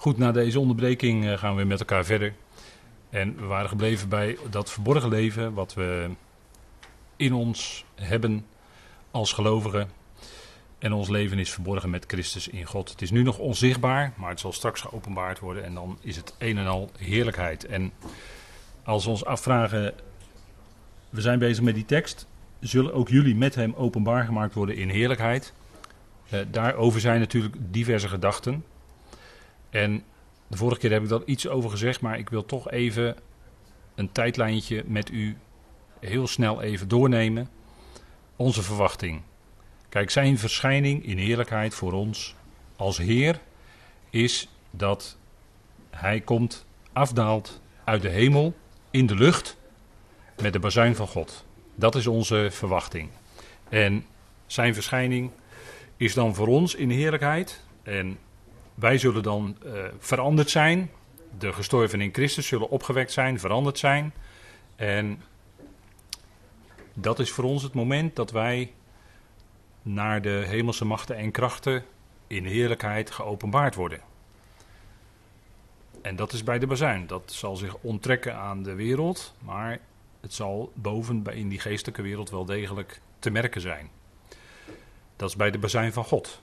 Goed, na deze onderbreking eh, gaan we met elkaar verder. En we waren gebleven bij dat verborgen leven wat we in ons hebben als gelovigen. En ons leven is verborgen met Christus in God. Het is nu nog onzichtbaar, maar het zal straks geopenbaard worden. En dan is het een en al heerlijkheid. En als we ons afvragen, we zijn bezig met die tekst. Zullen ook jullie met hem openbaar gemaakt worden in heerlijkheid? Eh, daarover zijn natuurlijk diverse gedachten. En de vorige keer heb ik daar iets over gezegd, maar ik wil toch even een tijdlijntje met u heel snel even doornemen. Onze verwachting. Kijk, zijn verschijning in heerlijkheid voor ons als Heer is dat Hij komt, afdaalt uit de hemel in de lucht met de bazuin van God. Dat is onze verwachting. En zijn verschijning is dan voor ons in heerlijkheid. En wij zullen dan uh, veranderd zijn. De gestorven in Christus zullen opgewekt zijn, veranderd zijn. En dat is voor ons het moment dat wij naar de hemelse machten en krachten in heerlijkheid geopenbaard worden. En dat is bij de bazuin. Dat zal zich onttrekken aan de wereld, maar het zal boven in die geestelijke wereld wel degelijk te merken zijn. Dat is bij de bazuin van God.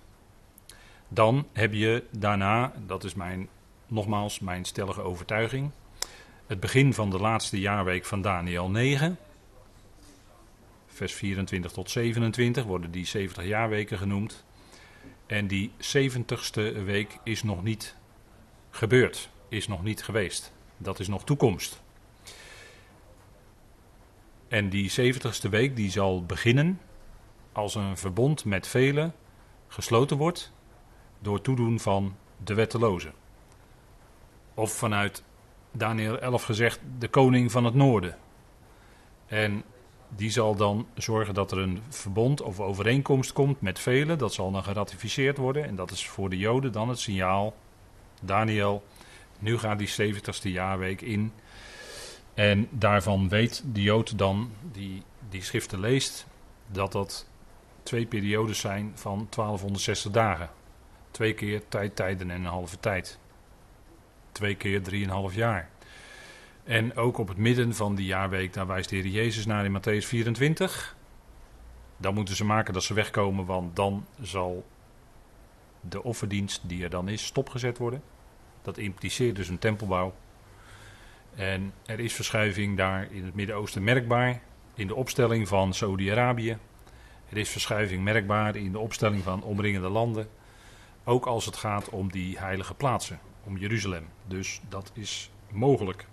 Dan heb je daarna, dat is mijn, nogmaals mijn stellige overtuiging, het begin van de laatste jaarweek van Daniel 9. Vers 24 tot 27 worden die 70 jaarweken genoemd. En die 70ste week is nog niet gebeurd, is nog niet geweest. Dat is nog toekomst. En die 70ste week die zal beginnen als een verbond met velen gesloten wordt door toedoen van de wetteloze. Of vanuit Daniel 11 gezegd de koning van het noorden. En die zal dan zorgen dat er een verbond of overeenkomst komt met velen. Dat zal dan geratificeerd worden. En dat is voor de Joden dan het signaal. Daniel, nu gaat die 70ste jaarweek in. En daarvan weet de Jood dan, die die schriften leest, dat dat twee periodes zijn van 1260 dagen. Twee keer tijd, tijden en een halve tijd. Twee keer drieënhalf jaar. En ook op het midden van die jaarweek, daar wijst de Heer Jezus naar in Matthäus 24. Dan moeten ze maken dat ze wegkomen, want dan zal de offerdienst die er dan is stopgezet worden. Dat impliceert dus een tempelbouw. En er is verschuiving daar in het Midden-Oosten merkbaar in de opstelling van Saudi-Arabië. Er is verschuiving merkbaar in de opstelling van omringende landen. Ook als het gaat om die heilige plaatsen, om Jeruzalem. Dus dat is mogelijk.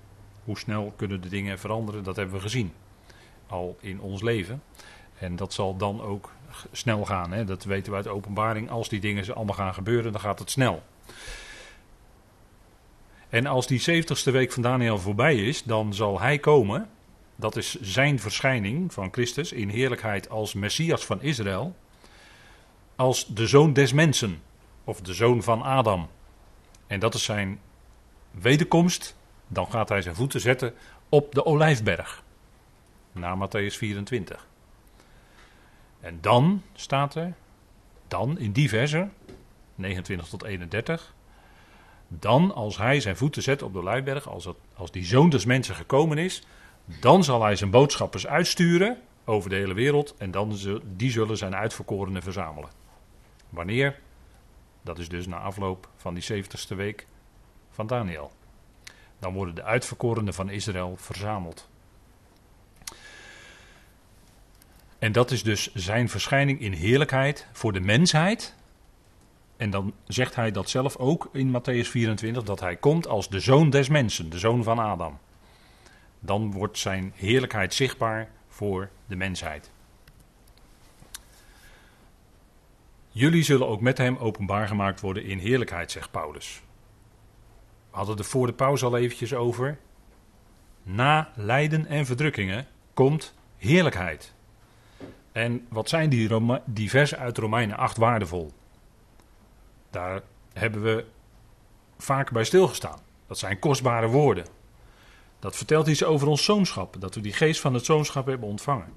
Hoe snel kunnen de dingen veranderen, dat hebben we gezien. Al in ons leven. En dat zal dan ook snel gaan. Hè? Dat weten we uit de openbaring. Als die dingen allemaal gaan gebeuren, dan gaat het snel. En als die 70ste week van Daniel voorbij is, dan zal hij komen. Dat is zijn verschijning van Christus in heerlijkheid als Messias van Israël. Als de zoon des mensen of de zoon van Adam. En dat is zijn wederkomst. Dan gaat hij zijn voeten zetten op de olijfberg. Na Matthäus 24. En dan staat er, dan in die verse, 29 tot 31. Dan als hij zijn voeten zet op de olijfberg, als, als die zoon des mensen gekomen is, dan zal hij zijn boodschappers uitsturen over de hele wereld en dan die zullen zijn uitverkorenen verzamelen. Wanneer? Dat is dus na afloop van die 70ste week van Daniel. Dan worden de uitverkorenen van Israël verzameld. En dat is dus zijn verschijning in heerlijkheid voor de mensheid. En dan zegt hij dat zelf ook in Matthäus 24, dat hij komt als de zoon des mensen, de zoon van Adam. Dan wordt zijn heerlijkheid zichtbaar voor de mensheid. Jullie zullen ook met hem openbaar gemaakt worden in heerlijkheid, zegt Paulus. We hadden er voor de pauze al eventjes over. Na lijden en verdrukkingen komt heerlijkheid. En wat zijn die, Rome uit Romeinen 8 waardevol? Daar hebben we vaak bij stilgestaan. Dat zijn kostbare woorden. Dat vertelt iets over ons zoonschap, dat we die geest van het zoonschap hebben ontvangen.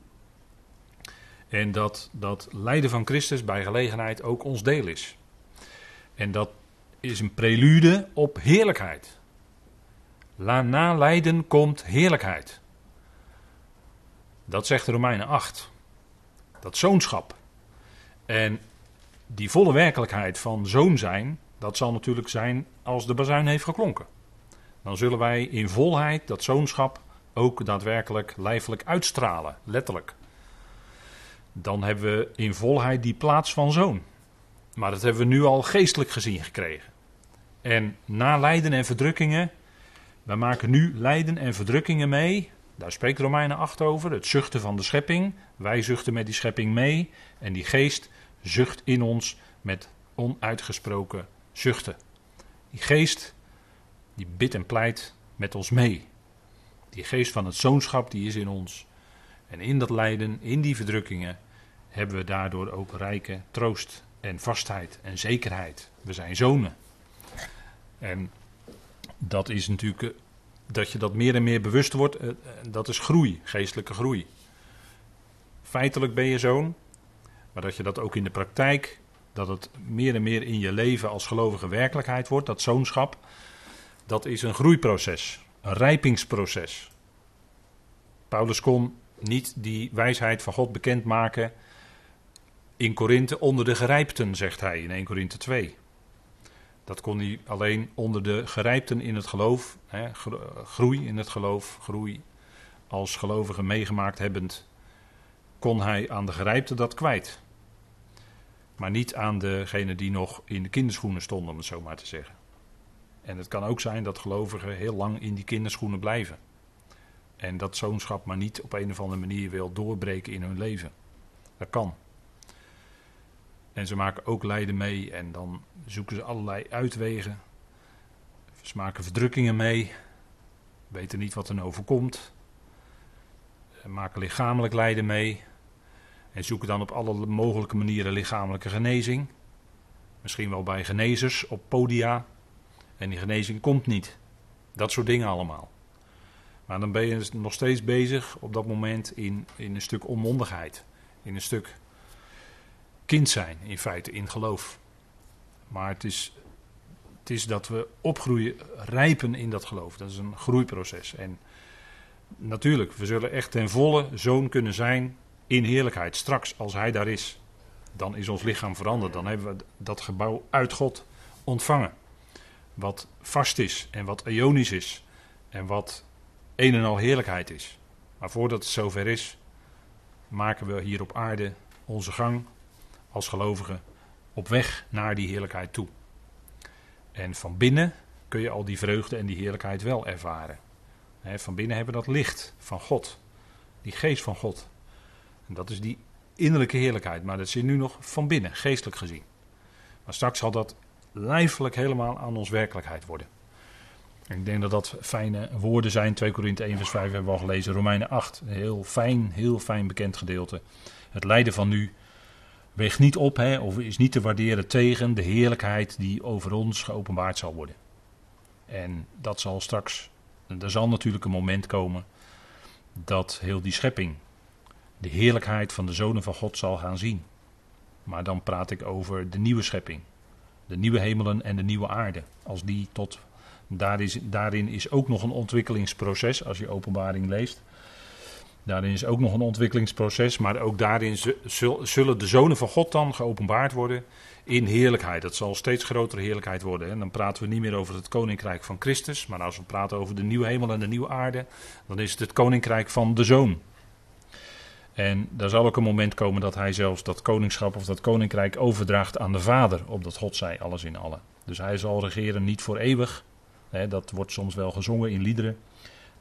En dat dat lijden van Christus bij gelegenheid ook ons deel is. En dat is een prelude op heerlijkheid. Na lijden komt heerlijkheid. Dat zegt Romeinen 8. Dat zoonschap. En die volle werkelijkheid van zoon zijn, dat zal natuurlijk zijn als de bazuin heeft geklonken. Dan zullen wij in volheid dat zoonschap ook daadwerkelijk lijfelijk uitstralen, letterlijk. Dan hebben we in volheid die plaats van zoon. Maar dat hebben we nu al geestelijk gezien gekregen. En na lijden en verdrukkingen, wij maken nu lijden en verdrukkingen mee. Daar spreekt Romeinen 8 over, het zuchten van de schepping. Wij zuchten met die schepping mee. En die geest zucht in ons met onuitgesproken zuchten. Die geest, die bidt en pleit met ons mee. Die geest van het zoonschap, die is in ons. En in dat lijden, in die verdrukkingen, hebben we daardoor ook rijke troost en vastheid en zekerheid. We zijn zonen. En dat is natuurlijk eh, dat je dat meer en meer bewust wordt, eh, eh, dat is groei, geestelijke groei. Feitelijk ben je zoon, maar dat je dat ook in de praktijk, dat het meer en meer in je leven als gelovige werkelijkheid wordt, dat zoonschap, dat is een groeiproces, een rijpingsproces. Paulus kon niet die wijsheid van God bekendmaken in Korinthe onder de gerijpten, zegt hij in 1 Korinthe 2. Dat kon hij alleen onder de gerijpten in het geloof, hè, groei in het geloof, groei als gelovige meegemaakt hebbend, kon hij aan de gerijpten dat kwijt. Maar niet aan degene die nog in de kinderschoenen stonden, om het zo maar te zeggen. En het kan ook zijn dat gelovigen heel lang in die kinderschoenen blijven. En dat zoonschap maar niet op een of andere manier wil doorbreken in hun leven. Dat kan. En ze maken ook lijden mee en dan zoeken ze allerlei uitwegen. Ze maken verdrukkingen mee, weten niet wat er overkomt. Ze maken lichamelijk lijden mee en zoeken dan op alle mogelijke manieren lichamelijke genezing. Misschien wel bij genezers op podia. En die genezing komt niet. Dat soort dingen allemaal. Maar dan ben je nog steeds bezig op dat moment in, in een stuk onmondigheid. In een stuk kind zijn, in feite, in geloof. Maar het is, het is dat we opgroeien, rijpen in dat geloof. Dat is een groeiproces. En natuurlijk, we zullen echt ten volle zoon kunnen zijn in heerlijkheid. Straks, als hij daar is, dan is ons lichaam veranderd. Dan hebben we dat gebouw uit God ontvangen. Wat vast is en wat ionisch is. En wat een en al heerlijkheid is. Maar voordat het zover is, maken we hier op aarde onze gang als gelovige op weg naar die heerlijkheid toe. En van binnen kun je al die vreugde en die heerlijkheid wel ervaren. van binnen hebben we dat licht van God, die geest van God. En dat is die innerlijke heerlijkheid, maar dat zit nu nog van binnen, geestelijk gezien. Maar straks zal dat lijfelijk helemaal aan ons werkelijkheid worden. En ik denk dat dat fijne woorden zijn. 2 Korinthe 1 vers 5 hebben we al gelezen. Romeinen 8, een heel fijn, heel fijn bekend gedeelte. Het lijden van nu weegt niet op hè, of is niet te waarderen tegen de heerlijkheid die over ons geopenbaard zal worden. En dat zal straks, er zal natuurlijk een moment komen dat heel die schepping de heerlijkheid van de zonen van God zal gaan zien. Maar dan praat ik over de nieuwe schepping, de nieuwe hemelen en de nieuwe aarde. Als die tot, daar is, daarin is ook nog een ontwikkelingsproces, als je openbaring leest. Daarin is ook nog een ontwikkelingsproces, maar ook daarin zullen de zonen van God dan geopenbaard worden in heerlijkheid. Dat zal steeds grotere heerlijkheid worden. En dan praten we niet meer over het koninkrijk van Christus, maar als we praten over de nieuwe hemel en de nieuwe aarde, dan is het het koninkrijk van de zoon. En daar zal ook een moment komen dat hij zelfs dat koningschap of dat koninkrijk overdraagt aan de Vader, opdat God zij alles in allen. Dus hij zal regeren niet voor eeuwig. dat wordt soms wel gezongen in liederen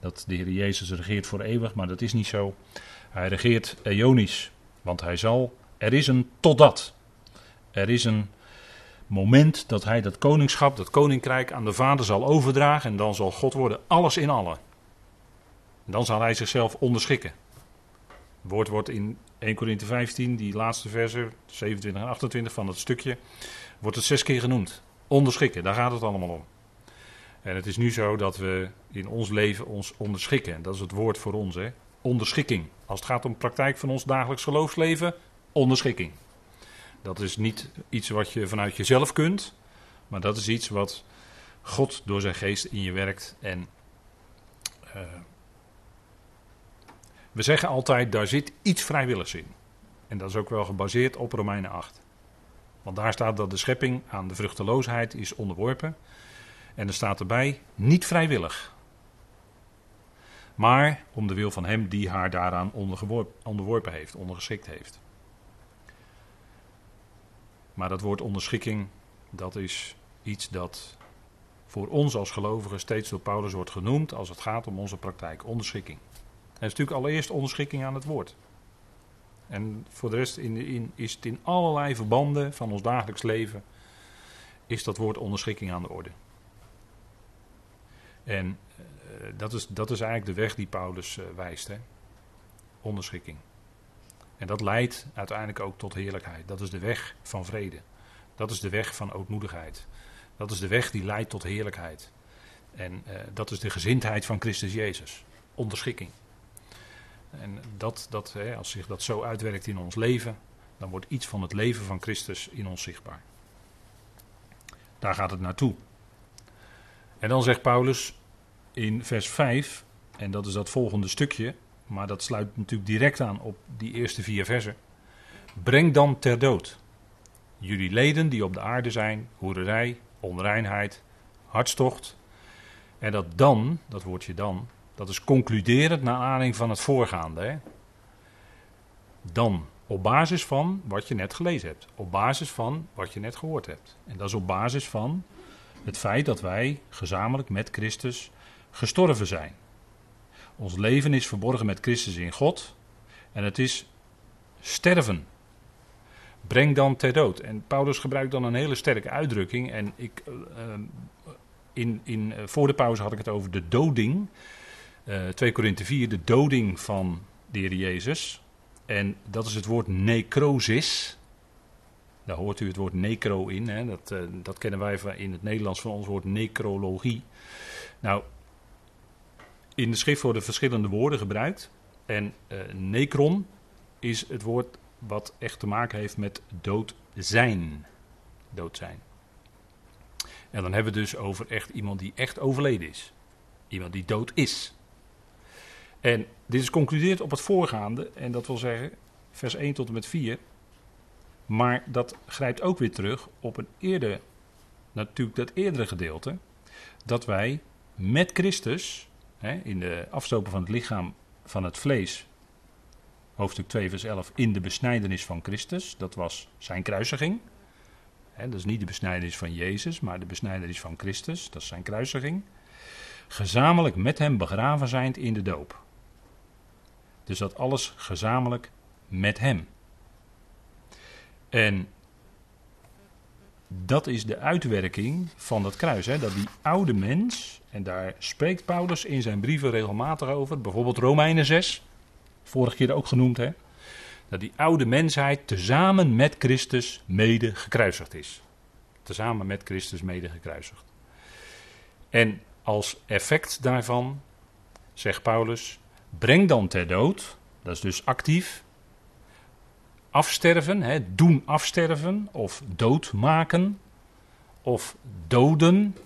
dat de Heer Jezus regeert voor eeuwig, maar dat is niet zo. Hij regeert eonisch, want hij zal, er is een totdat. Er is een moment dat hij dat koningschap, dat koninkrijk aan de Vader zal overdragen en dan zal God worden alles in allen. Dan zal hij zichzelf onderschikken. Het woord wordt in 1 Corinthië 15, die laatste versen, 27 en 28 van dat stukje, wordt het zes keer genoemd. Onderschikken, daar gaat het allemaal om. En het is nu zo dat we in ons leven ons onderschikken. Dat is het woord voor ons, hè? Onderschikking. Als het gaat om praktijk van ons dagelijks geloofsleven, onderschikking. Dat is niet iets wat je vanuit jezelf kunt, Maar dat is iets wat God door zijn geest in je werkt. En uh, we zeggen altijd, daar zit iets vrijwilligs in. En dat is ook wel gebaseerd op Romeinen 8. Want daar staat dat de schepping aan de vruchteloosheid is onderworpen. En er staat erbij, niet vrijwillig. Maar om de wil van hem die haar daaraan onderworpen heeft, ondergeschikt heeft. Maar dat woord onderschikking, dat is iets dat voor ons als gelovigen steeds door Paulus wordt genoemd als het gaat om onze praktijk. Onderschikking. Het is natuurlijk allereerst onderschikking aan het woord. En voor de rest in, in, is het in allerlei verbanden van ons dagelijks leven, is dat woord onderschikking aan de orde. En uh, dat, is, dat is eigenlijk de weg die Paulus uh, wijst. Hè? Onderschikking. En dat leidt uiteindelijk ook tot heerlijkheid. Dat is de weg van vrede. Dat is de weg van ootmoedigheid. Dat is de weg die leidt tot heerlijkheid. En uh, dat is de gezindheid van Christus Jezus. Onderschikking. En dat, dat, hè, als zich dat zo uitwerkt in ons leven, dan wordt iets van het leven van Christus in ons zichtbaar. Daar gaat het naartoe. En dan zegt Paulus in vers 5, en dat is dat volgende stukje, maar dat sluit natuurlijk direct aan op die eerste vier versen. Breng dan ter dood jullie leden die op de aarde zijn, hoererij, onreinheid, hartstocht. En dat dan, dat woordje dan, dat is concluderend naar aanleiding van het voorgaande. Hè? Dan, op basis van wat je net gelezen hebt. Op basis van wat je net gehoord hebt. En dat is op basis van het feit dat wij gezamenlijk met Christus gestorven zijn. Ons leven is verborgen met Christus in God. En het is sterven. Breng dan ter dood. En Paulus gebruikt dan een hele sterke uitdrukking. En ik, uh, in, in, uh, voor de pauze had ik het over de doding. 2 Korinthe 4, de doding van de Heer Jezus. En dat is het woord necrosis. Daar hoort u het woord necro in. Hè? Dat, uh, dat kennen wij in het Nederlands van ons woord necrologie. Nou, in de schrift worden verschillende woorden gebruikt. En uh, necron is het woord wat echt te maken heeft met dood zijn. Dood zijn. En dan hebben we dus over echt iemand die echt overleden is. Iemand die dood is. En dit is concludeerd op het voorgaande, en dat wil zeggen vers 1 tot en met 4. Maar dat grijpt ook weer terug op een eerder, natuurlijk dat eerdere gedeelte, dat wij met Christus, hè, in de afstopen van het lichaam van het vlees, hoofdstuk 2 vers 11, in de besnijdenis van Christus, dat was zijn kruisiging. Hè, dat is niet de besnijdenis van Jezus, maar de besnijdenis van Christus, dat is zijn kruisiging. Gezamenlijk met hem begraven zijnd in de doop. Dus dat alles gezamenlijk met hem. En dat is de uitwerking van dat kruis. Hè? Dat die oude mens, en daar spreekt Paulus in zijn brieven regelmatig over, bijvoorbeeld Romeinen 6, vorige keer ook genoemd, hè? dat die oude mensheid tezamen met Christus mede gekruisigd is. Tezamen met Christus mede gekruisigd. En als effect daarvan, zegt Paulus, breng dan ter dood, dat is dus actief, afsterven, hè, doen afsterven of doodmaken of doden,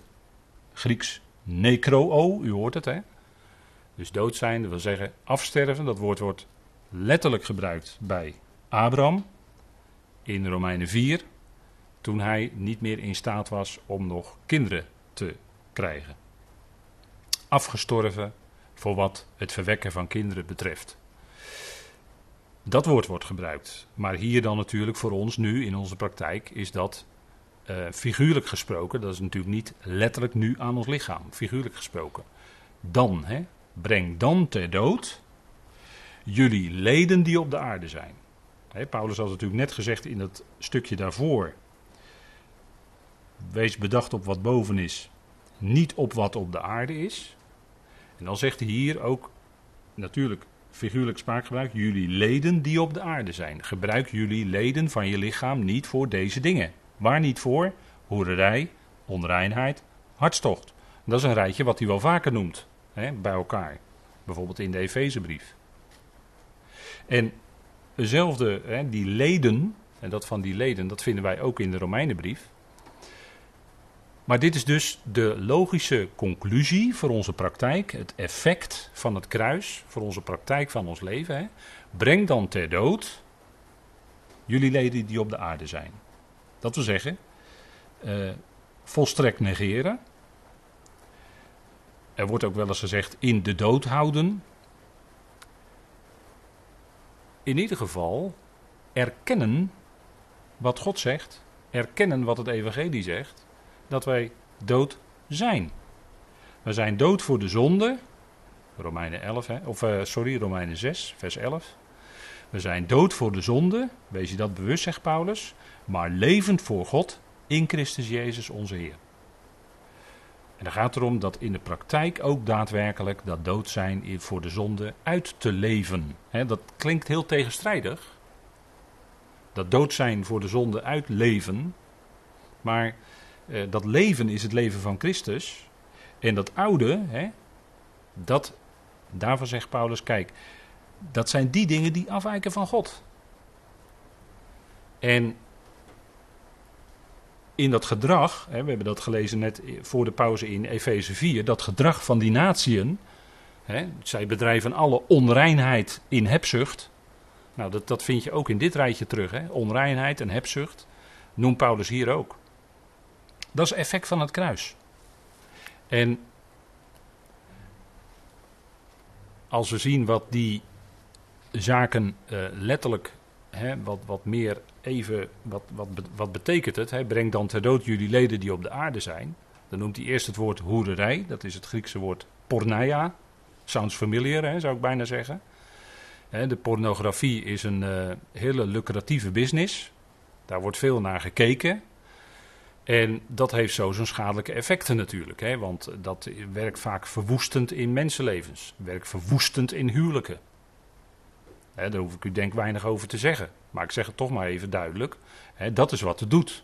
Grieks necroo, u hoort het hè. Dus dood zijn, wil zeggen afsterven, dat woord wordt letterlijk gebruikt bij Abraham in Romeinen 4, toen hij niet meer in staat was om nog kinderen te krijgen. Afgestorven voor wat het verwekken van kinderen betreft. Dat woord wordt gebruikt. Maar hier dan natuurlijk voor ons nu in onze praktijk is dat uh, figuurlijk gesproken. Dat is natuurlijk niet letterlijk nu aan ons lichaam. Figuurlijk gesproken. Dan, hè, breng dan ter dood jullie leden die op de aarde zijn. Hè, Paulus had natuurlijk net gezegd in dat stukje daarvoor. Wees bedacht op wat boven is, niet op wat op de aarde is. En dan zegt hij hier ook natuurlijk figuurlijk spraakgebruik, jullie leden die op de aarde zijn. Gebruik jullie leden van je lichaam niet voor deze dingen. Waar niet voor? Hoererij, onreinheid, hartstocht. Dat is een rijtje wat hij wel vaker noemt hè, bij elkaar. Bijvoorbeeld in de Efezebrief. En dezelfde, hè, die leden, en dat van die leden, dat vinden wij ook in de Romeinenbrief. Maar dit is dus de logische conclusie voor onze praktijk, het effect van het kruis voor onze praktijk van ons leven. Hè. Breng dan ter dood jullie leden die op de aarde zijn. Dat wil zeggen, uh, volstrekt negeren. Er wordt ook wel eens gezegd in de dood houden. In ieder geval erkennen wat God zegt, erkennen wat het evangelie zegt, dat wij dood zijn. We zijn dood voor de zonde, Romeinen 11, hè, of uh, sorry, Romeinen 6, vers 11. We zijn dood voor de zonde, wees je dat bewust, zegt Paulus, maar levend voor God in Christus Jezus onze Heer. En dan gaat erom dat in de praktijk ook daadwerkelijk dat dood zijn voor de zonde uit te leven. dat klinkt heel tegenstrijdig. Dat dood zijn voor de zonde uitleven. Maar eh, dat leven is het leven van Christus. En dat oude, dat, daarvan zegt Paulus, kijk, dat zijn die dingen die afwijken van God. En in dat gedrag, hè, we hebben dat gelezen net voor de pauze in Efeze 4, dat gedrag van die natieën, hè, zij bedrijven alle onreinheid in hebzucht. Nou, dat, dat vind je ook in dit rijtje terug, hè, onreinheid en hebzucht, noemt Paulus hier ook. Dat is effect van het kruis. En als we zien wat die zaken uh, letterlijk hè, wat, wat meer even, wat, wat, wat betekent het? Hè? Breng dan ter dood jullie leden die op de aarde zijn. Dan noemt hij eerst het woord hoererij, dat is het Griekse woord porneia. Sounds familiar, hè, zou ik bijna zeggen. Hè, de pornografie is een uh, hele lucratieve business. Daar wordt veel naar gekeken. En dat heeft zo zijn schadelijke effecten natuurlijk. Hè, want dat werkt vaak verwoestend in mensenlevens. Werkt verwoestend in huwelijken daar hoef ik u denk weinig over te zeggen. Maar ik zeg het toch maar even duidelijk. dat is wat het doet.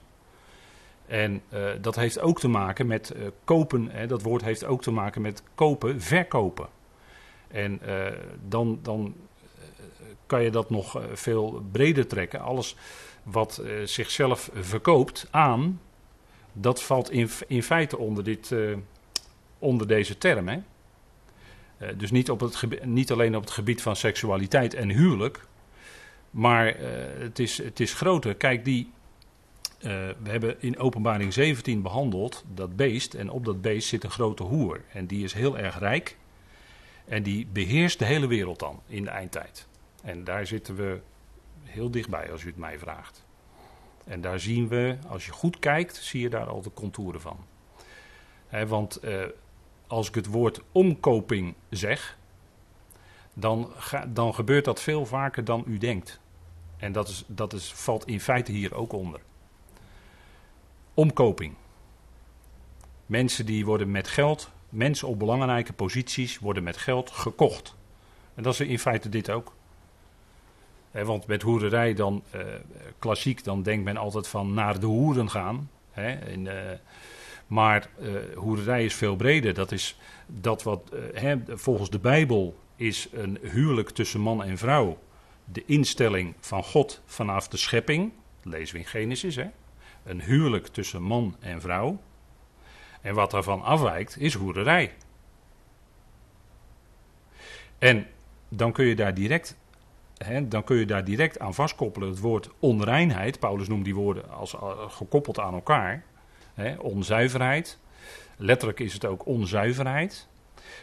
En uh, dat heeft ook te maken met uh, kopen. dat woord heeft ook te maken met kopen, verkopen. En uh, dan, dan kan je dat nog veel breder trekken. Alles wat zichzelf verkoopt aan, dat valt in, in feite onder, dit, onder deze term. Hè? Eh, dus niet, op het niet alleen op het gebied van seksualiteit en huwelijk, maar uh, het, is, het is groter. Kijk, die, we hebben in Openbaring 17 behandeld dat beest. En op dat beest zit een grote hoer. En die is heel erg rijk. En die beheerst de hele wereld dan in de eindtijd. En daar zitten we heel dichtbij, als u het mij vraagt. En daar zien we, als je goed kijkt, zie je daar al de contouren van. want als ik het woord omkoping zeg, dan, dan gebeurt dat veel vaker dan u denkt. En dat, is, dat is, valt in feite hier ook onder. Omkoping. Mensen die worden met geld, mensen op belangrijke posities worden met geld gekocht. En dat is in feite dit ook. Want met hoererij dan, eh, klassiek, dan denkt men altijd van naar de hoeren gaan. En, eh, maar uh, hoerderij is veel breder. Dat is dat wat volgens de Bijbel is een huwelijk tussen man en vrouw. De instelling van God vanaf de schepping. Dat lezen we in Genesis. Hè? Een huwelijk tussen man en vrouw. En wat daarvan afwijkt is hoerderij. En dan kun je daar direct dan kun je daar direct aan vastkoppelen het woord onreinheid. Paulus noemt die woorden als uh, gekoppeld aan elkaar. Onzuiverheid. Letterlijk is het ook onzuiverheid.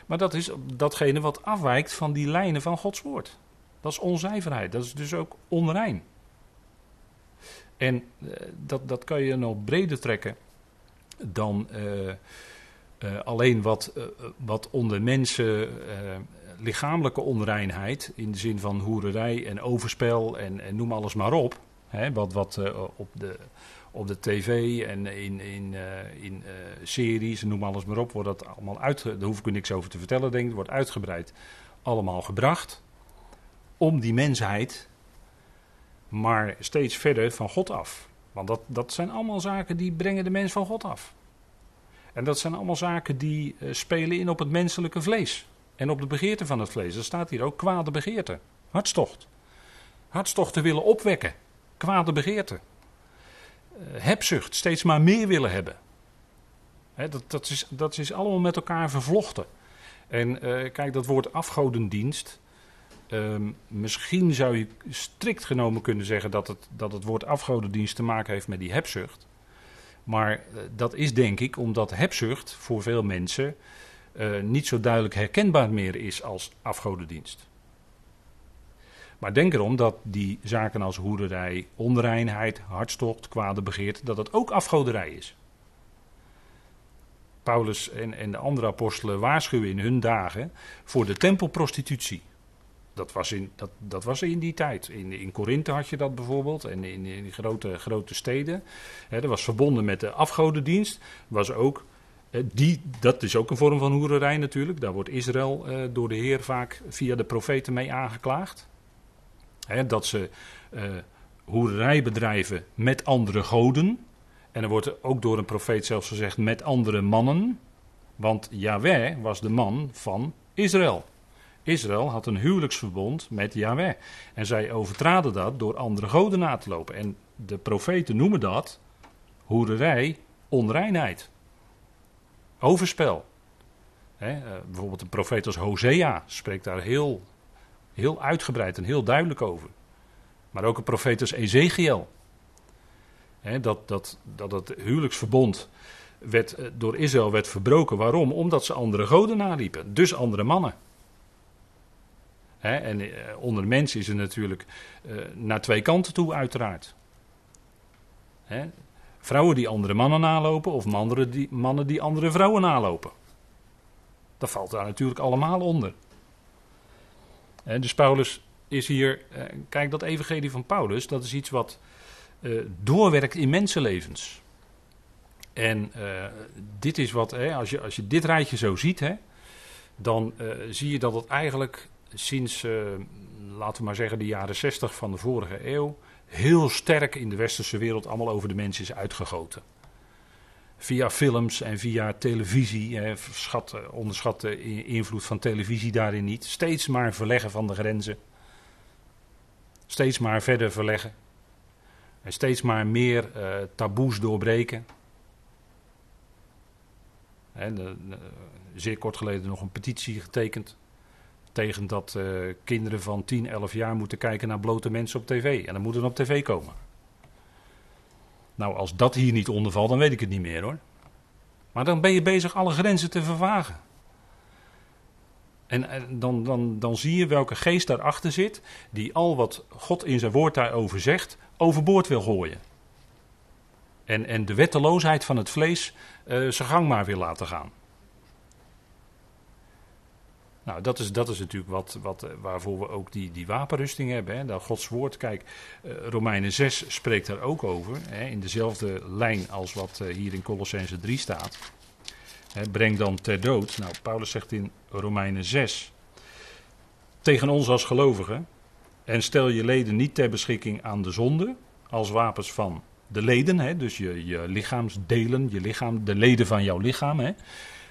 Maar dat is datgene wat afwijkt van die lijnen van Gods woord. Dat is onzuiverheid. Dat is dus ook onrein. En eh, dat, dat kan je nog breder trekken dan uh, alleen wat, wat onder mensen lichamelijke onreinheid, in de zin van hoererij en overspel en, en noem alles maar op. Hè, wat wat op de op de tv en in, in, uh, in uh, series, noem alles maar op, wordt dat allemaal uit. Daar hoef ik u niks over te vertellen, denk ik. Wordt uitgebreid allemaal gebracht. Om die mensheid, maar steeds verder van God af. Want dat, dat zijn allemaal zaken die brengen de mens van God af. En dat zijn allemaal zaken die spelen in op het menselijke vlees. En op de begeerte van het vlees. Er staat hier ook kwade begeerte. Hartstocht. Hartstocht te willen opwekken. Kwade begeerte. Eh, hebzucht, steeds maar meer willen hebben. dat, dat, is, dat is allemaal met elkaar vervlochten. En eh, kijk, dat woord afgodendienst. Ehm, misschien zou je strikt genomen kunnen zeggen dat het, dat het woord afgodendienst te maken heeft met die hebzucht. Maar eh, dat is denk ik omdat hebzucht voor veel mensen uh, niet zo duidelijk herkenbaar meer is als afgodendienst. Maar denk erom dat die zaken als hoerderij, onreinheid, hartstocht, kwade begeert, dat het ook afgoderij is. Paulus en, en de andere apostelen waarschuwen in hun dagen voor de tempelprostitutie. Dat was in, dat, dat was in die tijd. In, in Korinthe had je dat bijvoorbeeld. En in, in grote, grote steden. Dat was verbonden met de afgodendienst. Was ook, die, dat is ook een vorm van hoererij natuurlijk. Daar wordt Israël eh, door de Heer vaak via de profeten mee aangeklaagd. dat ze eh, hoererij bedrijven met andere goden. En er wordt ook door een profeet zelfs gezegd met andere mannen. Want Yahweh was de man van Israël. Israël had een huwelijksverbond met Yahweh. En zij overtraden dat door andere goden na te lopen. En de profeten noemen dat hoererij, onreinheid. Overspel. He, uh, bijvoorbeeld een profeet als Hosea spreekt daar heel, heel uitgebreid en heel duidelijk over. Maar ook een profeet als Ezekiel dat, dat, dat het huwelijksverbond werd, eh, door Israël werd verbroken. Waarom? Omdat ze andere goden naliepen. Dus andere mannen. en eh, onder mensen is er natuurlijk naar twee kanten toe, uiteraard. Vrouwen die andere mannen nalopen, of mannen die, mannen die andere vrouwen nalopen. Dat valt daar natuurlijk allemaal onder. dus Paulus is hier. kijk, dat evangelie van Paulus, dat is iets wat uh, doorwerkt in mensenlevens. En uh, dit is wat, als, je, als je dit rijtje zo ziet, hè, dan zie je dat het eigenlijk sinds, laten we maar zeggen, de jaren 60 van de vorige eeuw, heel sterk in de westerse wereld allemaal over de mens is uitgegoten. Via films en via televisie, schat, onderschat de invloed van televisie daarin niet. Steeds maar verleggen van de grenzen. Steeds maar verder verleggen. En steeds maar meer uh, taboes doorbreken. De, zeer kort geleden nog een petitie getekend. Tegen dat uh, kinderen van 10, 11 jaar moeten kijken naar blote mensen op tv. En dan moeten op tv komen. Nou, als dat hier niet onder valt, dan weet ik het niet meer hoor. Maar dan ben je bezig alle grenzen te vervagen. En, dan, dan, dan zie je welke geest daarachter zit, die al wat God in zijn woord daarover zegt, overboord wil gooien. En, en de wetteloosheid van het vlees uh, zijn gang maar wil laten gaan. Nou, dat is, dat is natuurlijk wat, wat, eh, waarvoor we ook die, die wapenrusting hebben. Hè. Dat Gods woord, kijk, uh, Romeinen 6 spreekt daar ook over. Hè, in dezelfde lijn als wat uh, hier in Colossense 3 staat. Hè, breng dan ter dood. Nou, Paulus zegt in Romeinen 6. Tegen ons als gelovigen. En stel je leden niet ter beschikking aan de zonde als wapens van de leden, hè, dus je, je lichaamsdelen, je lichaam, de leden van jouw lichaam. Hè.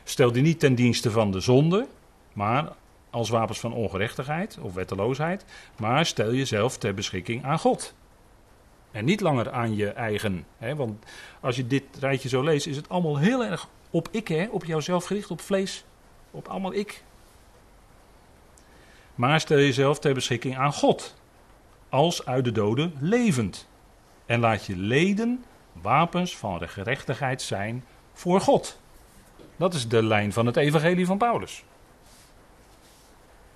Stel die niet ten dienste van de zonde, maar als wapens van ongerechtigheid of wetteloosheid, maar stel jezelf ter beschikking aan God. En niet langer aan je eigen. Hè, want als je dit rijtje zo leest, is het allemaal heel erg op ik, hè, op jouzelf gericht, op vlees, op allemaal ik. Maar stel jezelf ter beschikking aan God, als uit de doden levend. En laat je leden wapens van gerechtigheid zijn voor God. Dat is de lijn van het evangelie van Paulus.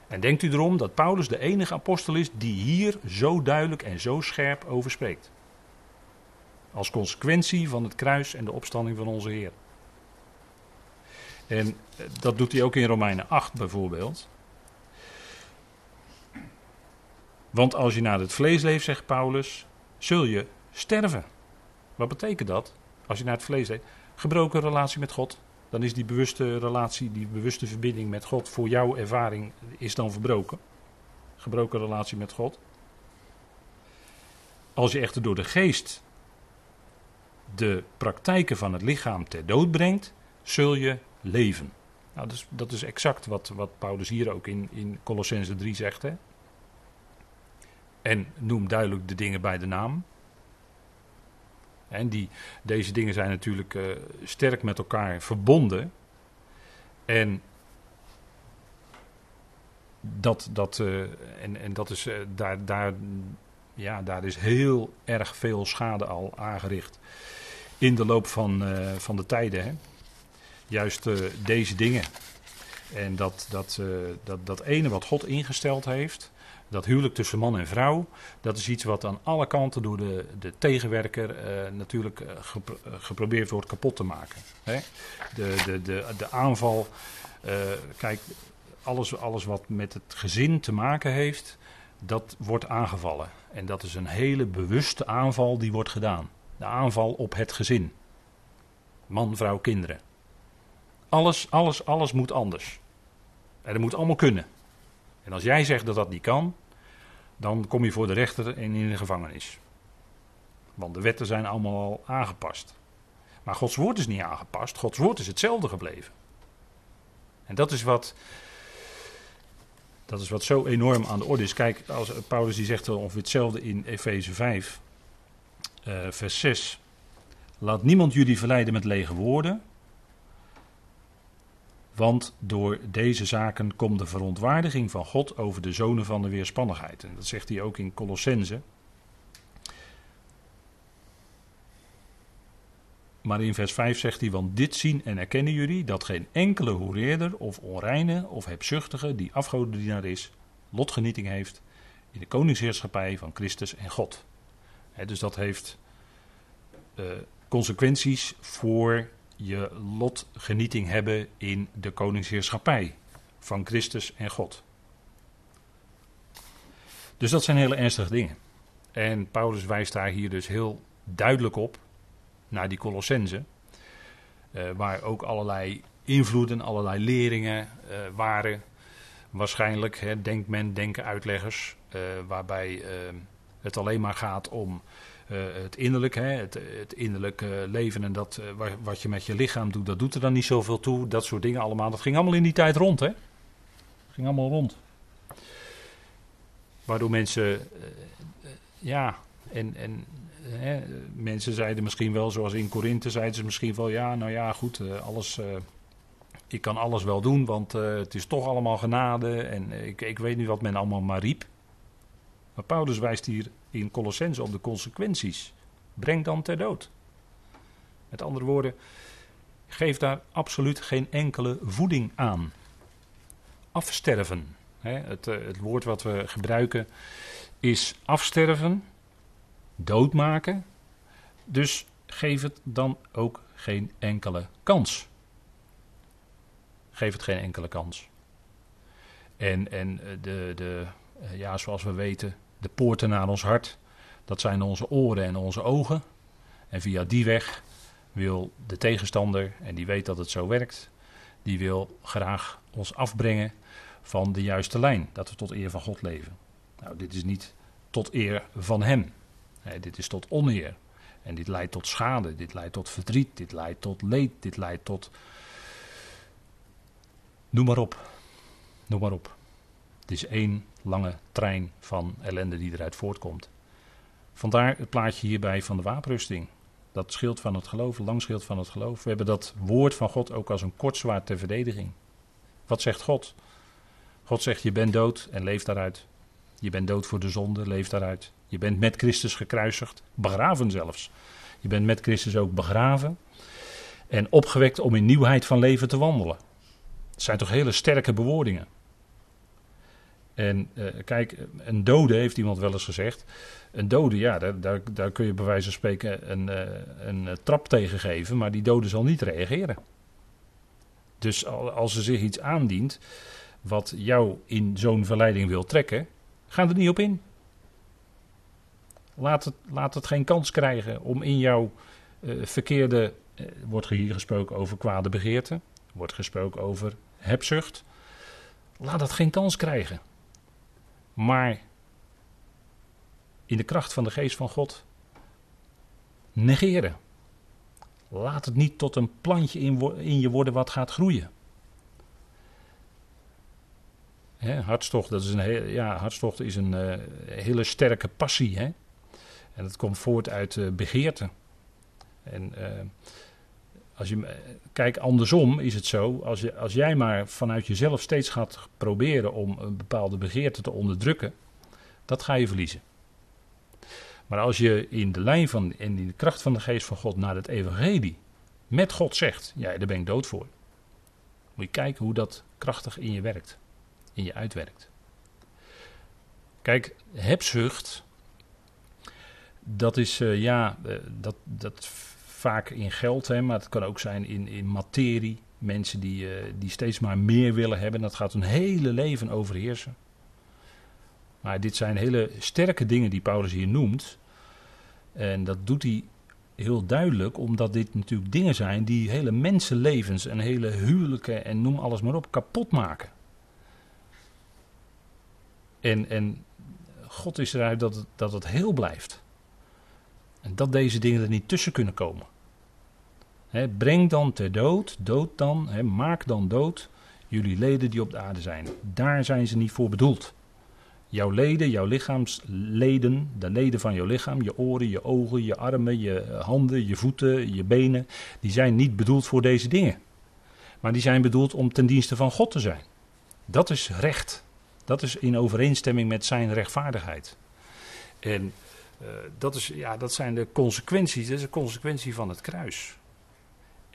En denkt u erom dat Paulus de enige apostel is die hier zo duidelijk en zo scherp over spreekt. Als consequentie van het kruis en de opstanding van onze Heer. En eh, dat doet hij ook in Romeinen 8 bijvoorbeeld. Want als je naar het vlees leeft, zegt Paulus, zul je sterven. Wat betekent dat? Als je naar het vlees leeft. Gebroken relatie met God. Dan is die bewuste relatie, die bewuste verbinding met God voor jouw ervaring is dan verbroken. Gebroken relatie met God. Als je echter door de geest de praktijken van het lichaam ter dood brengt, zul je leven. Nou, dus, dat is exact wat, wat Paulus hier ook in, in Colossense 3 zegt. Hè? En noem duidelijk de dingen bij de naam. En die, deze dingen zijn natuurlijk uh, sterk met elkaar verbonden. En dat, dat, uh, en, en dat is, uh, daar, daar, ja, daar is heel erg veel schade al aangericht in de loop van, van de tijden. Hè. Juist deze dingen. En dat, dat, dat, dat ene wat God ingesteld heeft, dat huwelijk tussen man en vrouw, dat is iets wat aan alle kanten door de, de tegenwerker uh, natuurlijk uh, geprobeerd wordt kapot te maken. Hè? De, de, de, de aanval, kijk, alles, alles wat met het gezin te maken heeft, dat wordt aangevallen. En dat is een hele bewuste aanval die wordt gedaan. De aanval op het gezin. Man, vrouw, kinderen. Alles, alles, alles moet anders. En dat moet allemaal kunnen. En als jij zegt dat dat niet kan, dan kom je voor de rechter en in de gevangenis. Want de wetten zijn allemaal al aangepast. Maar Gods woord is niet aangepast. Gods woord is hetzelfde gebleven. En dat is wat, dat is wat zo enorm aan de orde is. Kijk, als Paulus die zegt ongeveer hetzelfde in Efeze 5, uh, vers 6. Laat niemand jullie verleiden met lege woorden. Want door deze zaken komt de verontwaardiging van God over de zonen van de weerspannigheid. En dat zegt hij ook in Colossense. Maar in vers 5 zegt hij: Want dit zien en erkennen jullie dat geen enkele hoereerder of onreine of hebzuchtige die afgodendienaar is, lotgenieting heeft in de koningsheerschappij van Christus en God. dus dat heeft uh, consequenties voor je lotgenieting hebben in de koningsheerschappij van Christus en God. Dus dat zijn hele ernstige dingen. En Paulus wijst daar hier dus heel duidelijk op naar die Colossense, uh, waar ook allerlei invloeden, allerlei leringen uh, waren. Waarschijnlijk, hè, denkt men, denken uitleggers, uh, waarbij het alleen maar gaat om het innerlijk, hè, het, het innerlijk uh, leven en dat, uh, wat je met je lichaam doet, dat doet er dan niet zoveel toe. Dat soort dingen allemaal. Dat ging allemaal in die tijd rond, hè? ging allemaal rond. Waardoor mensen, ja, en, en hè, mensen zeiden misschien wel, zoals in Korinthe, zeiden ze misschien wel, ja, nou ja, goed, alles, ik kan alles wel doen, want het is toch allemaal genade en ik, ik weet niet wat men allemaal maar riep. Maar Paulus wijst hier in Colossense op de consequenties. Breng dan ter dood. Met andere woorden, geef daar absoluut geen enkele voeding aan. Afsterven. het, eh, het woord wat we gebruiken is afsterven, doodmaken. Dus geef het dan ook geen enkele kans. Geef het geen enkele kans. En, en eh, de, de, eh, ja, zoals we weten, de poorten naar ons hart, dat zijn onze oren en onze ogen. En via die weg wil de tegenstander, en die weet dat het zo werkt, die wil graag ons afbrengen van de juiste lijn. Dat we tot eer van God leven. Nou, dit is niet tot eer van Hem. Dit is tot oneer. En dit leidt tot schade, dit leidt tot verdriet, dit leidt tot leed, dit leidt tot. Noem maar op. Noem maar op. Het is één lange trein van ellende die eruit voortkomt. Vandaar het plaatje hierbij van de wapenrusting. Dat schild van het geloof, lang schild van het geloof. We hebben dat woord van God ook als een kort zwaard ter verdediging. Wat zegt God? God zegt: Je bent dood en leef daaruit. Je bent dood voor de zonde, leef daaruit. Je bent met Christus gekruisigd, begraven zelfs. Je bent met Christus ook begraven en opgewekt om in nieuwheid van leven te wandelen. Het zijn toch hele sterke bewoordingen. En uh, kijk, een dode, heeft iemand wel eens gezegd. Een dode, ja, daar, daar, daar kun je bij wijze van spreken een, uh, een, een trap tegen geven, maar die dode zal niet reageren. Dus als er zich iets aandient wat jou in zo'n verleiding wil trekken, ga er niet op in. Laat het, laat het geen kans krijgen om in jouw verkeerde. Uh, wordt hier gesproken over kwade begeerte, wordt gesproken over hebzucht. Laat dat geen kans krijgen. Maar in de kracht van de geest van God negeren. Laat het niet tot een plantje in, in je worden wat gaat groeien. He, hartstocht, dat is een, ja, hartstocht is een uh, hele sterke passie. Hè? En dat komt voort uit uh, begeerte. En als je, kijk, andersom is het zo, als, je, als jij maar vanuit jezelf steeds gaat proberen om een bepaalde begeerte te onderdrukken, dat ga je verliezen. Maar als je in de lijn van en in de kracht van de geest van God naar het evangelie met God zegt, ja, daar ben ik dood voor. Moet je kijken hoe dat krachtig in je werkt, in je uitwerkt. Kijk, hebzucht, dat is uh, ja, uh, dat, dat vaak in geld, hè, maar het kan ook zijn in, in materie. Mensen die, uh, die steeds maar meer willen hebben, dat gaat hun hele leven overheersen. Maar dit zijn hele sterke dingen die Paulus hier noemt. En dat doet hij heel duidelijk, omdat dit natuurlijk dingen zijn die hele mensenlevens en hele huwelijken en noem alles maar op kapot maken. En, en God is eruit dat het, dat het heel blijft. En dat deze dingen er niet tussen kunnen komen. Breng dan ter dood, dood dan, maak dan dood jullie leden die op de aarde zijn. Daar zijn ze niet voor bedoeld. Jouw leden, jouw lichaamsleden, de leden van jouw lichaam, je oren, je ogen, je armen, je handen, je voeten, je benen, die zijn niet bedoeld voor deze dingen. Maar die zijn bedoeld om ten dienste van God te zijn. Dat is recht. Dat is in overeenstemming met zijn rechtvaardigheid. En uh, dat, is, ja, dat zijn de consequenties, dat is de consequentie van het kruis.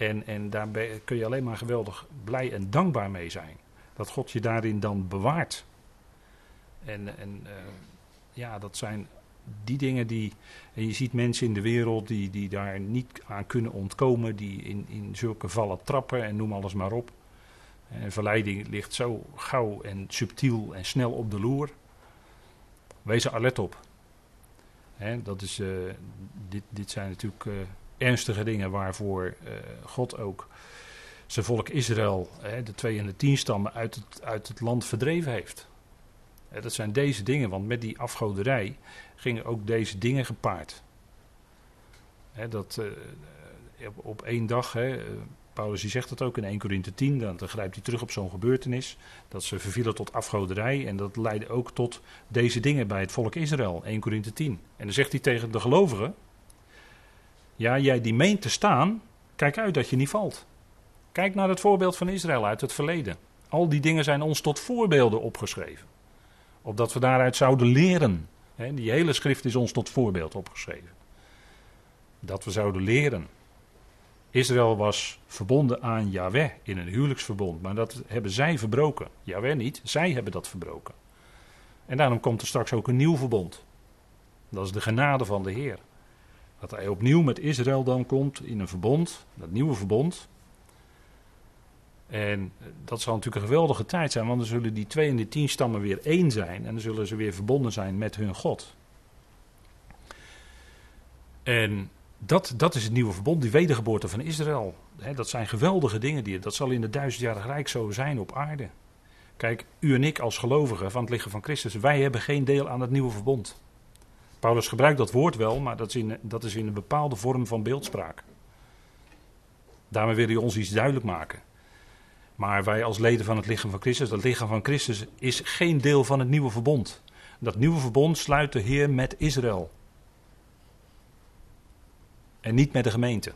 En, en daar kun je alleen maar geweldig blij en dankbaar mee zijn. Dat God je daarin dan bewaart. En, en uh, ja, dat zijn die dingen die. En je ziet mensen in de wereld die, die daar niet aan kunnen ontkomen, die in, in zulke vallen trappen en noem alles maar op. En verleiding ligt zo gauw en subtiel en snel op de loer. Wees er alert op. Hè, dat is, uh, dit, dit zijn natuurlijk uh, ernstige dingen waarvoor uh, God ook zijn volk Israël, de twee en de tien stammen, uit het, uit het land verdreven heeft. Dat zijn deze dingen, want met die afgoderij gingen ook deze dingen gepaard. dat uh, op, één dag, hè, Paulus die zegt het ook in 1 Corinthië 10, dan, grijpt hij terug op zo'n gebeurtenis. Dat ze vervielen tot afgoderij en dat leidde ook tot deze dingen bij het volk Israël, 1 Corinthië 10. En dan zegt hij tegen de gelovigen, ja jij die meent te staan, kijk uit dat je niet valt. Kijk naar het voorbeeld van Israël uit het verleden. Al die dingen zijn ons tot voorbeelden opgeschreven. Opdat we daaruit zouden leren. die hele schrift is ons tot voorbeeld opgeschreven. Dat we zouden leren. Israël was verbonden aan Yahweh in een huwelijksverbond, maar dat hebben zij verbroken. Yahweh niet, zij hebben dat verbroken. En daarom komt er straks ook een nieuw verbond. Dat is de genade van de Heer. Dat hij opnieuw met Israël dan komt in een verbond, dat nieuwe verbond, en dat zal natuurlijk een geweldige tijd zijn, want dan zullen die twee en de tien stammen weer één zijn en dan zullen ze weer verbonden zijn met hun God. En dat, dat is het nieuwe verbond, die wedergeboorte van Israël. dat zijn geweldige dingen, die, dat zal in de duizendjarig rijk zo zijn op aarde. Kijk, u en ik als gelovigen van het lichaam van Christus, wij hebben geen deel aan het nieuwe verbond. Paulus gebruikt dat woord wel, maar dat is in, dat is in een bepaalde vorm van beeldspraak. Daarmee wil hij ons iets duidelijk maken. Maar wij als leden van het lichaam van Christus, dat lichaam van Christus is geen deel van het nieuwe verbond. Dat nieuwe verbond sluit de Heer met Israël. En niet met de gemeente.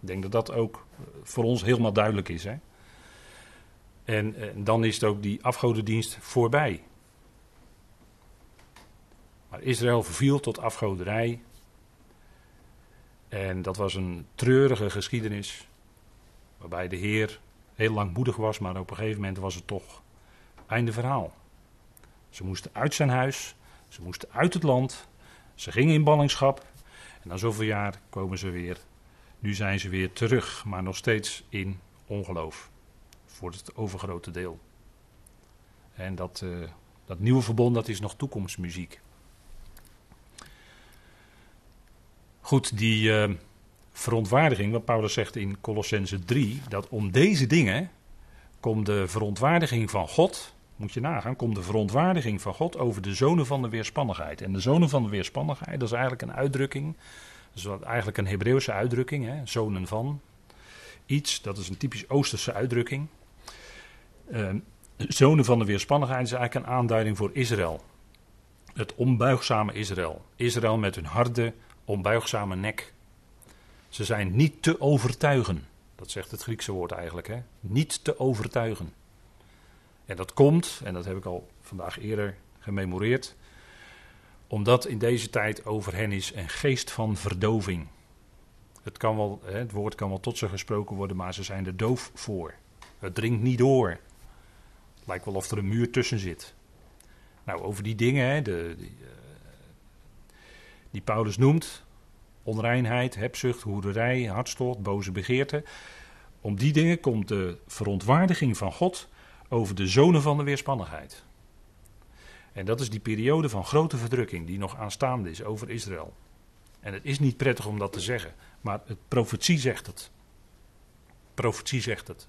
Ik denk dat dat ook voor ons helemaal duidelijk is. Hè? En, en dan is het ook die afgodendienst voorbij. Maar Israël verviel tot afgoderij. En dat was een treurige geschiedenis. Waarbij de Heer heel langmoedig was, maar op een gegeven moment was het toch einde verhaal. Ze moesten uit zijn huis, ze moesten uit het land, ze gingen in ballingschap en na zoveel jaar komen ze weer. Nu zijn ze weer terug, maar nog steeds in ongeloof. Voor het overgrote deel. En dat, uh, dat nieuwe verbond, dat is nog toekomstmuziek. Goed, die, uh, verontwaardiging, wat Paulus zegt in Colossense 3, dat om deze dingen komt de verontwaardiging van God, moet je nagaan, komt de verontwaardiging van God over de zonen van de weerspannigheid. En de zonen van de weerspannigheid, dat is eigenlijk een uitdrukking, dat is eigenlijk een Hebreeuwse uitdrukking, hè, zonen van iets, dat is een typisch Oosterse uitdrukking. Uh, zonen van de weerspannigheid is eigenlijk een aanduiding voor Israël. Het onbuigzame Israël. Israël met hun harde, onbuigzame nek. Ze zijn niet te overtuigen. Dat zegt het Griekse woord eigenlijk, hè? Niet te overtuigen. En dat komt, en dat heb ik al vandaag eerder gememoreerd, omdat in deze tijd over hen is een geest van verdoving. Het, kan wel, het woord kan wel tot ze gesproken worden, maar ze zijn er doof voor. Het dringt niet door. Het lijkt wel of er een muur tussen zit. Nou, over die dingen hè, de, die, uh, die Paulus noemt, onreinheid, hebzucht, hoerderij, hartstocht, boze begeerte. Om die dingen komt de verontwaardiging van God over de zonen van de weerspannigheid. En dat is die periode van grote verdrukking die nog aanstaande is over Israël. En het is niet prettig om dat te zeggen, maar het profetie zegt het. Profetie zegt het.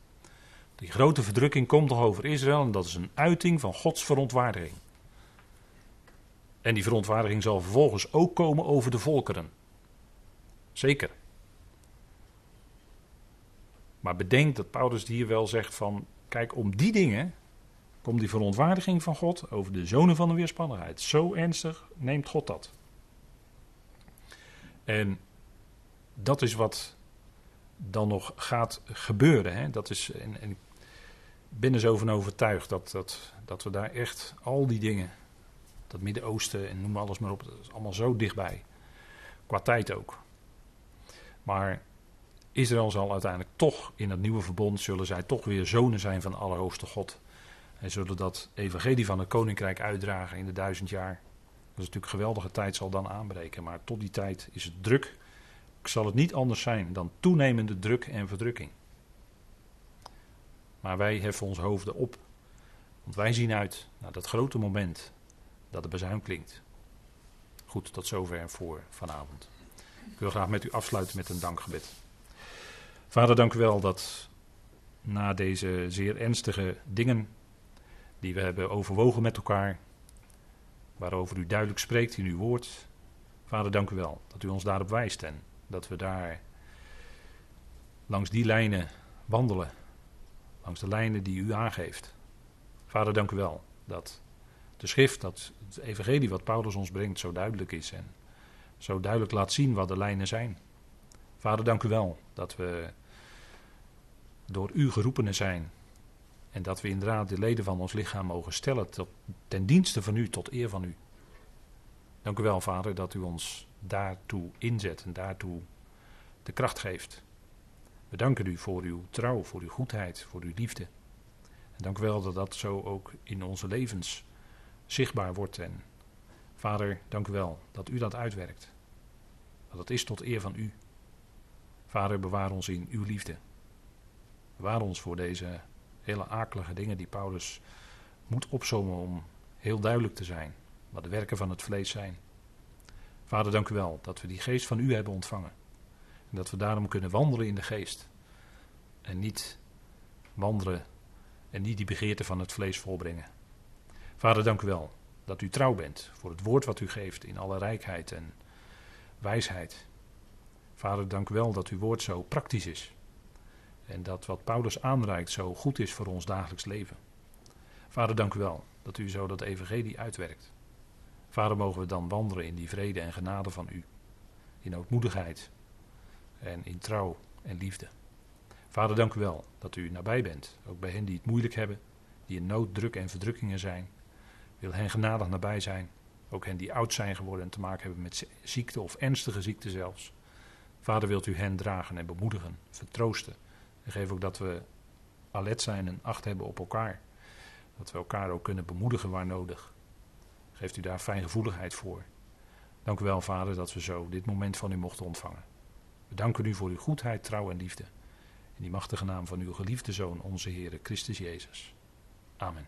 Die grote verdrukking komt nog over Israël en dat is een uiting van Gods verontwaardiging. En die verontwaardiging zal vervolgens ook komen over de volkeren. Zeker. Maar bedenk dat Paulus hier wel zegt van, kijk, om die dingen komt die verontwaardiging van God over de zonen van de weerspannigheid. Zo ernstig neemt God dat. En dat is wat dan nog gaat gebeuren. Hè? Dat is, en, en ik ben er zo van overtuigd dat, dat, dat we daar echt al die dingen, dat Midden-Oosten en noem alles maar op, dat is allemaal zo dichtbij. Qua tijd ook. Maar Israël zal uiteindelijk toch in het nieuwe verbond, zullen zij toch weer zonen zijn van de Allerhoogste God. En zullen dat evangelie van het koninkrijk uitdragen in de duizend jaar. Dat is natuurlijk een geweldige tijd zal dan aanbreken. Maar tot die tijd is het druk. Zal het niet anders zijn dan toenemende druk en verdrukking. Maar wij heffen onze hoofden op. Want wij zien uit naar dat grote moment dat de bezuin klinkt. Goed, tot zover voor vanavond. Ik wil graag met u afsluiten met een dankgebed. Vader, dank u wel dat na deze zeer ernstige dingen die we hebben overwogen met elkaar, waarover u duidelijk spreekt in uw woord. Vader, dank u wel dat u ons daarop wijst en dat we daar langs die lijnen wandelen, langs de lijnen die u aangeeft. Vader, dank u wel dat de schrift, dat het evangelie wat Paulus ons brengt, zo duidelijk is en zo duidelijk laat zien wat de lijnen zijn. Vader, dank u wel dat we door u geroepenen zijn en dat we inderdaad de leden van ons lichaam mogen stellen tot, ten dienste van u, tot eer van u. Dank u wel, Vader, dat u ons daartoe inzet en daartoe de kracht geeft. We danken u voor uw trouw, voor uw goedheid, voor uw liefde. En dank u wel dat dat zo ook in onze levens zichtbaar wordt. En Vader, dank u wel dat u dat uitwerkt. Dat het is tot eer van u. Vader, bewaar ons in uw liefde. Bewaar ons voor deze hele akelige dingen die Paulus moet opzommen om heel duidelijk te zijn wat de werken van het vlees zijn. Vader, dank u wel dat we die geest van u hebben ontvangen. En dat we daarom kunnen wandelen in de geest. En niet wandelen en niet die begeerte van het vlees volbrengen. Vader, dank u wel dat u trouw bent voor het woord wat u geeft in alle rijkheid en wijsheid. Vader, dank u wel dat uw woord zo praktisch is. En dat wat Paulus aanreikt zo goed is voor ons dagelijks leven. Vader, dank u wel dat u zo dat evangelie uitwerkt. Vader, mogen we dan wandelen in die vrede en genade van u. In ootmoedigheid en in trouw en liefde. Vader, dank u wel dat u nabij bent. Ook bij hen die het moeilijk hebben, die in nood, druk en verdrukkingen zijn. Wil hen genadig nabij zijn. Ook hen die oud zijn geworden en te maken hebben met ziekte of ernstige ziekte zelfs. Vader, wilt u hen dragen en bemoedigen, vertroosten en geef ook dat we alert zijn en acht hebben op elkaar. Dat we elkaar ook kunnen bemoedigen waar nodig. Geeft u daar fijngevoeligheid voor. Dank u wel, Vader, dat we zo dit moment van u mochten ontvangen. We danken u voor uw goedheid, trouw en liefde. In die machtige naam van uw geliefde Zoon, onze Heer Christus Jezus. Amen.